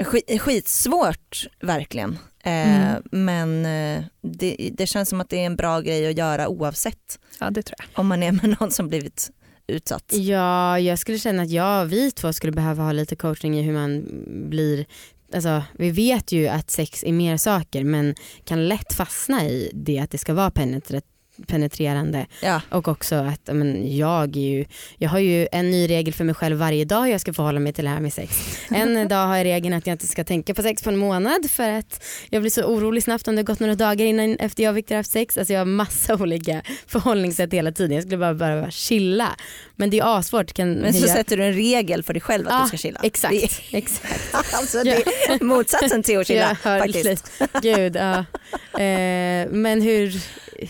Skit, skitsvårt verkligen. Eh, Mm. Men eh, det, det känns som att det är en bra grej att göra oavsett Ja, det tror jag. om man är med någon som blivit utsatt. Ja, jag skulle känna att jag vi två skulle behöva ha lite coaching i hur man blir Alltså, vi vet ju att sex är mer saker men kan lätt fastna i det att det ska vara penetra- penetrerande Ja. och också att men, jag, är ju, jag har ju en ny regel för mig själv varje dag jag ska förhålla mig till det här med sex. En dag har jag regeln att jag inte ska tänka på sex på en månad för att jag blir så orolig snabbt om det har gått några dagar innan efter jag och Victor haft sex. Alltså jag har massa olika förhållningssätt hela tiden. Jag skulle bara behöva chilla. Men det är asvårt. Kan Men så jag- sätter du en regel för dig själv att Ja, du ska chilla. Exakt. Det, exakt. alltså, det är motsatsen till att chilla faktiskt. Gud, ja. eh, men hur,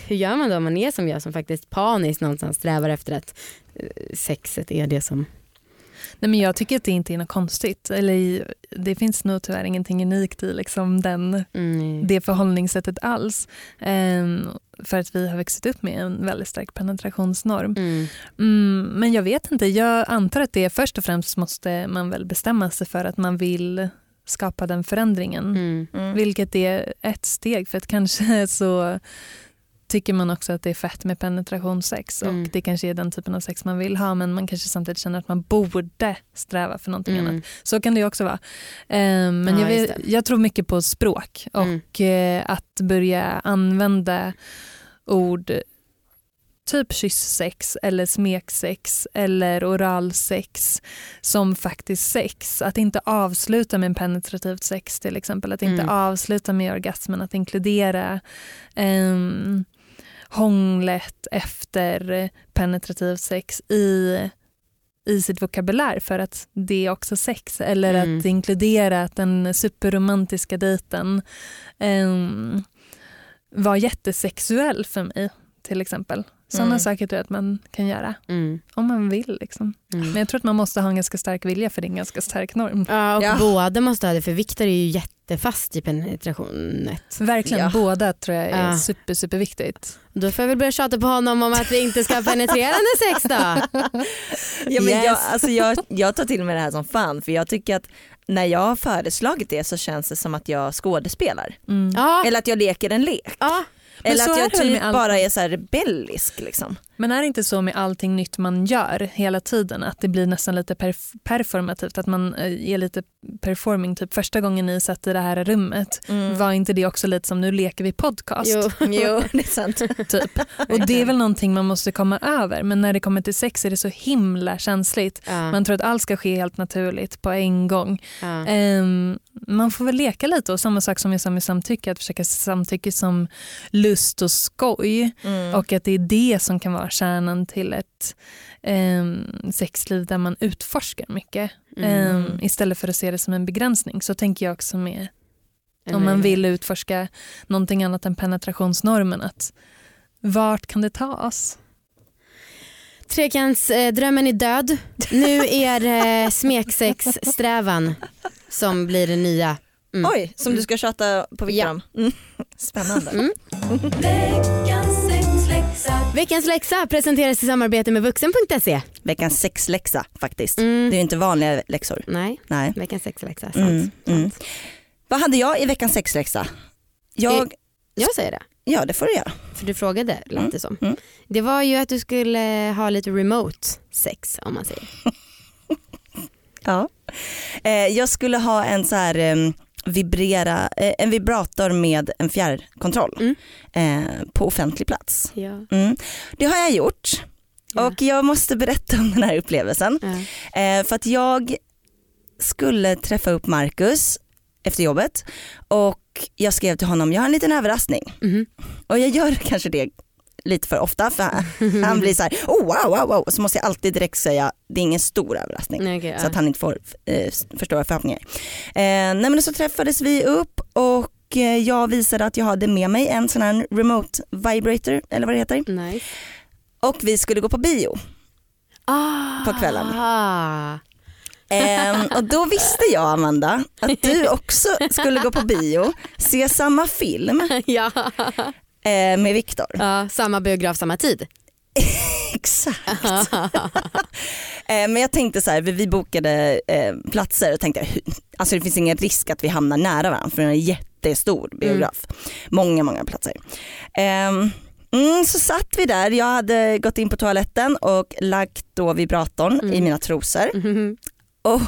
hur gör man då om man är som jag som faktiskt paniskt någonstans strävar efter att eh, sexet är det som... Nej, men jag tycker att det inte är något konstigt. Eller, det finns nog tyvärr ingenting unikt i liksom den, Mm, det förhållningssättet alls. Ehm, för att vi har växt upp med en väldigt stark penetrationsnorm. mm, Mm, men jag vet inte, jag antar att det är först och främst måste man väl bestämma sig för att man vill skapa den förändringen. mm, Mm. Vilket är ett steg för att kanske så tycker man också att det är fett med penetrationssex Mm. och det kanske är den typen av sex man vill ha men man kanske samtidigt känner att man borde sträva för någonting annat. mm. Så kan det ju också vara. Eh, men Ja, jag, vet, jag tror mycket på språk Mm. och eh, att börja använda ord typ kyssex eller smeksex eller oralsex som faktiskt sex. Att inte avsluta med en penetrativt sex till exempel. Att inte Mm. avsluta med orgasmen. Att inkludera um, hånglet efter penetrativt sex i i sitt vokabulär för att det är också sex. Eller Mm. att inkludera att den superromantiska dejten um, var jättesexuell för mig till exempel. Sådana Mm. saker tror jag att man kan göra Mm, om man vill. Liksom. mm. Men jag tror att man måste ha en ganska stark vilja för det är en ganska stark norm. Ja, och Ja. båda måste ha det för Viktor är ju jättefast i penetrationet. Verkligen, Ja. båda tror jag är Ja. super, superviktigt. Då får jag väl börja tjata på honom om att vi inte ska ha penetrerande sex då. Ja, men Yes. jag, alltså jag, jag tar till mig det här som fan för jag tycker att när jag har föreslagit det så känns det som att jag skådespelar. Mm. Ja, Eller att jag leker en lek. ja. Eller att jag typ bara är så rebellisk. Liksom. Men är det inte så med allting nytt man gör hela tiden att det blir nästan lite perf- performativt, att man eh, är lite performing, typ första gången ni satt i det här rummet, Mm. var inte det också lite som nu leker vi podcast? Jo. Jo, det är sant. Typ. Och det är väl någonting man måste komma över men när det kommer till sex är det så himla känsligt. Ja, Man tror att allt ska ske helt naturligt på en gång. ja. Ehm, man får väl leka lite och samma sak som jag sa med samtycke, att försöka se samtycke som lust och skoj Mm. och att det är det som kan vara kärnan till ett ehm, sexliv där man utforskar mycket Mm. Ehm, istället för att se det som en begränsning. Så tänker jag också med En om man möjlighet. vill utforska någonting annat än penetrationsnormen. Att vart kan det ta oss? Trekantsdrömmen är död. Nu är det smeksex-strävan som blir det nya. Mm. Oj, som du ska tjata på Victor om. Mm. Spännande. Mm. Sexläxa. Veckans läxa presenteras i samarbete med vuxen.se. Veckans sexläxa faktiskt. Mm. Det är ju inte vanliga läxor. Nej, Nej. veckans sexläxa. Sant. Mm, mm. Vad hade jag i veckans sexläxa? Jag, Jag säger det, ja det får du göra. för du frågade lät det som. mm. Det var ju att du skulle ha lite remote sex om man säger. Ja. Eh, jag skulle ha en så här eh, vibrera, eh, en vibrator med en fjärrkontroll Mm. eh, på offentlig plats. Ja. Mm. Det har jag gjort Ja. och jag måste berätta om den här upplevelsen. Ja. Eh, för att jag skulle träffa upp Marcus efter jobbet och jag skrev till honom, jag har en liten överraskning. Mhm. Och jag gör kanske det lite för ofta för han, han blir så här, oh wow, wow, wow. Så måste jag alltid direkt säga, det är ingen stor överraskning. Nej, okej, Så att han inte får eh, förstora förhoppningar. Eh, nej men så träffades vi upp och och eh, jag visade att jag hade med mig en sån här remote vibrator eller vad det heter. Nice. Och vi skulle gå på bio. Ah. På kvällen. Ah. Ehm, och då visste jag Amanda att du också skulle gå på bio, se samma film ja. Eh, med Viktor. ja, samma biograf, samma tid. Exakt. Eh, Men jag tänkte så här, vi bokade eh, platser och tänkte alltså det finns ingen risk att vi hamnar nära varandra för den är en jättestor biograf. Många, många platser. Ehm, Mm, så satt vi där, jag hade gått in på toaletten och lagt då vibratorn i mina trosor Mhm. Och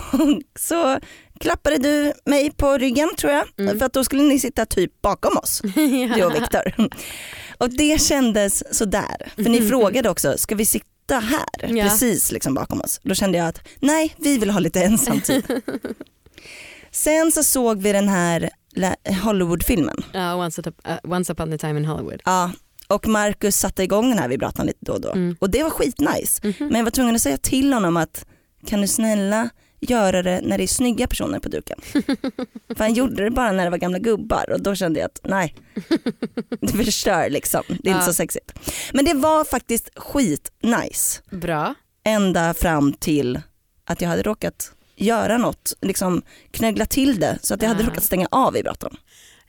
så klappade du mig på ryggen tror jag för att då skulle ni sitta typ bakom oss, du och Viktor. Och det kändes sådär, för ni frågade också, ska vi sitta här Ja. precis liksom bakom oss? Då kände jag att nej, vi vill ha lite ensamtid. Sen så såg vi den här Hollywoodfilmen. Ja, once, up, uh, once upon a time in Hollywood. Ja, och Marcus satte igång den här vibratorn lite då och då. Mm. Och det var skitnice. Mhm. Men jag var tvungen att säga till honom att kan du snälla göra det när det är snygga personer på duken. För han gjorde det bara när det var gamla gubbar och då kände jag att nej, det förstör liksom. Det är inte Ja. så sexigt. Men det var faktiskt skitnice. Bra. Ända fram till att jag hade råkat göra något, liksom knöggla till det så att jag hade Ah. råkat stänga av vibratorn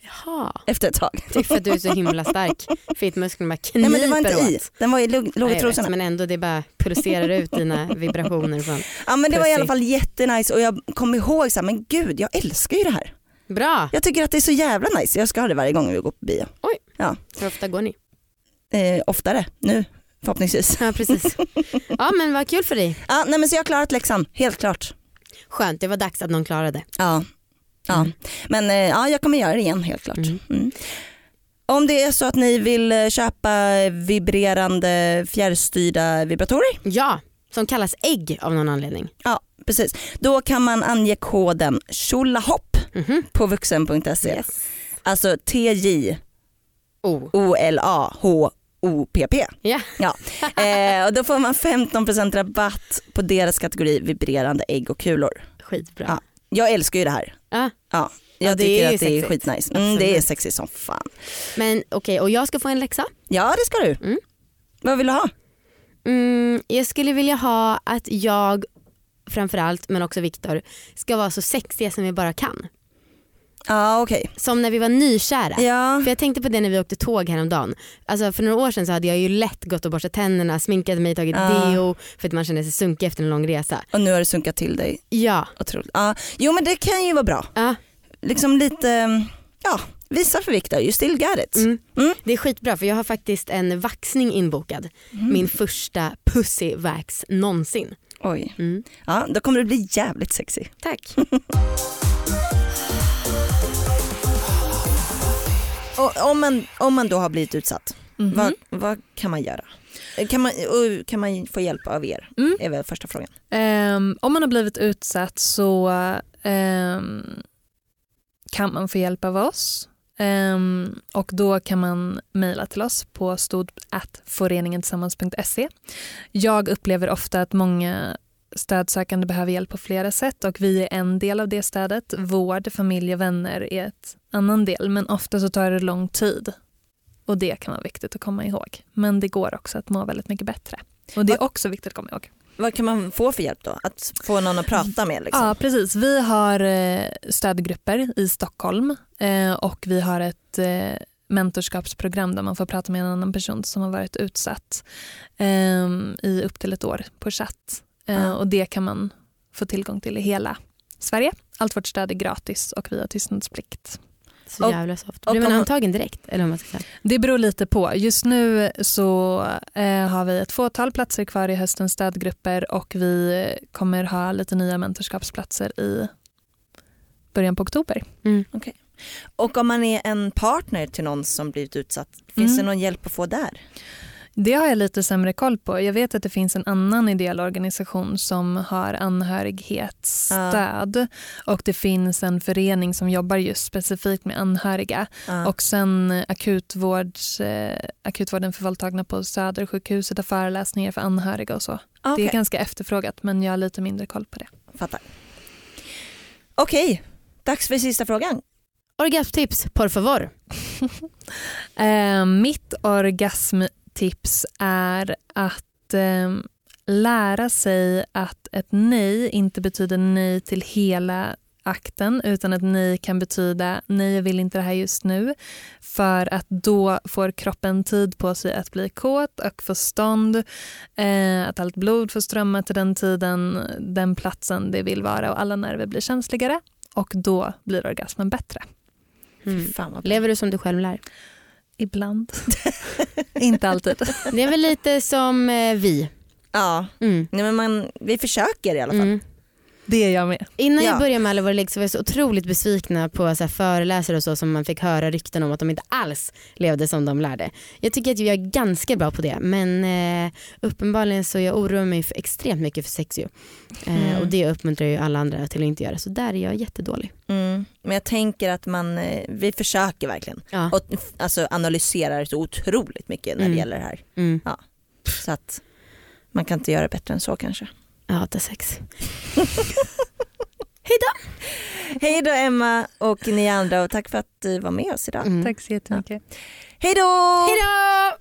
Jaha. efter ett tag. Det är för att du är så himla stark. Fittmusklerna bara Nej kniper men det var inte i, åt. den var i lugg- låg Ja, i jag vet, trosorna. men ändå det bara pulserar ut dina vibrationer från. Ja men det var i alla Pussy. fall jättenice och jag kom ihåg så här, men gud jag älskar ju det här. Bra. Jag tycker att det är så jävla nice, jag ska ha det varje gång vi går på bio. Oj. Ja. Hur ofta går ni? Eh, oftare nu förhoppningsvis. Ja precis. Ja men vad kul för dig. Ja, nej men så jag har klarat läxan, helt klart. Skönt, det var dags att någon klarade. Ja. Ja. Men eh, ja, jag kommer göra det igen helt klart. Mm. Mm. Om det är så att ni vill eh, köpa vibrerande fjärrstyrda vibratorer, Ja, som kallas ägg av någon anledning. ja precis, då kan man ange koden tjolahopp Mhm. på vuxen.se. Yes. Alltså TJ Oh. O-L-A-H-O-P-P. Ja. Ja. Eh, och då får man 15% rabatt på deras kategori vibrerande ägg och kulor. Skitbra. Ja. Jag älskar ju det här. Ja. Ja, jag Ja, det tycker är att det är sexigt. skitnice. Mm, det är sexigt som fan. Men okej, och jag ska få en läxa. Ja det ska du. Mm. Vad vill du ha? Mm, jag skulle vilja ha att jag framförallt, men också Viktor, ska vara så sexiga som vi bara kan. Ja okej. Som när vi var nykära. Ja. För jag tänkte på det när vi åkte tåg häromdagen. Alltså för några år sedan så hade jag ju lätt gått och borstat tänderna, sminkat mig, tagit Ja. deo för att man känner sig sunkig efter en lång resa. Och nu har du sunkat till dig. Ja, Otroligt. Ja. Jo men det kan ju vara bra. ja Liksom lite, ja visa för Viktor, you still got it. mm. Mm. det är skitbra för jag har faktiskt en vaxning inbokad. Min första pussyvax någonsin. Oj. Mm. Ja då kommer du bli jävligt sexy. Tack. Och om, man, om man då har blivit utsatt, Mhm. vad, vad kan man göra? Kan man, kan man få hjälp av er? Mm. är väl första frågan. Ehm, om man har blivit utsatt så ehm, kan man få hjälp av oss. Ehm, och då kan man mejla till oss på stod.foreningentillsammans.se. Jag upplever ofta att många stödsökande behöver hjälp på flera sätt och vi är en del av det stödet. Vård, familj och vänner är ett annan del men ofta så tar det lång tid och det kan vara viktigt att komma ihåg. Men det går också att må väldigt mycket bättre och det är också viktigt att komma ihåg. Vad kan man få för hjälp då? Att få någon att prata med? Liksom? Ja, precis. Vi har eh, stödgrupper i Stockholm eh, och vi har ett eh, mentorskapsprogram där man får prata med en annan person som har varit utsatt i upp till ett år på chatt. Ja. Och det kan man få tillgång till i hela Sverige. Allt vårt stöd är gratis och vi har tystnadsplikt. Så Och- jävla soft. och Blir man antagen direkt? Eller vad man ska säga? Det beror lite på. Just nu så eh, har vi ett fåtal platser kvar i höstens stödgrupper och vi kommer ha lite nya mentorskapsplatser i början på oktober. Och om man är en partner till någon som blivit utsatt, finns Mm. det någon hjälp att få där? Det har jag lite sämre koll på. Jag vet att det finns en annan ideell organisation som har anhörighetsstöd och det finns en förening som jobbar just specifikt med anhöriga. Ja. Och sen akutvårds, eh, akutvården för våldtagna på Södersjukhuset har föreläsningar för anhöriga och så. Det Okej, är ganska efterfrågat men jag har lite mindre koll på det. fattar. Okej, dags för sista frågan. Orgasmtips, por favor. Eh, mitt orgasmtips är att eh, lära sig att ett nej inte betyder nej till hela akten utan att nej kan betyda nej jag vill inte det här just nu för att då får kroppen tid på sig att bli kåt och få stånd eh, att allt blod får strömma till den tiden, den platsen det vill vara och alla nerver blir känsligare och då blir orgasmen bättre. Mm. Fan vad bra. Lever du som du själv lär? Ibland. inte alltid. Det är väl lite som eh, vi. Ja, Mm. Nej, men man, vi försöker i alla fall. Mm. Det är jag med. Innan Ja. jag började med Alla våra ligg så var jag så otroligt besvikna på så här föreläsare och så som man fick höra rykten om att de inte alls levde som de lärde. Jag tycker att jag är ganska bra på det men eh, uppenbarligen så jag oroar mig för extremt mycket för sex ju. Eh, Mm. och det uppmuntrar ju alla andra till att inte göra så där är jag jättedålig. Mm. Men jag tänker att man, eh, vi försöker verkligen Ja. och alltså, analyserar så otroligt mycket när det Mm. gäller det här. Mm. Så att man kan inte göra bättre än så kanske. Jag hatar sex. Hej då Emma och ni andra och tack för att du var med oss idag. Mm. Tack så jättemycket. Hej då! Hejdå!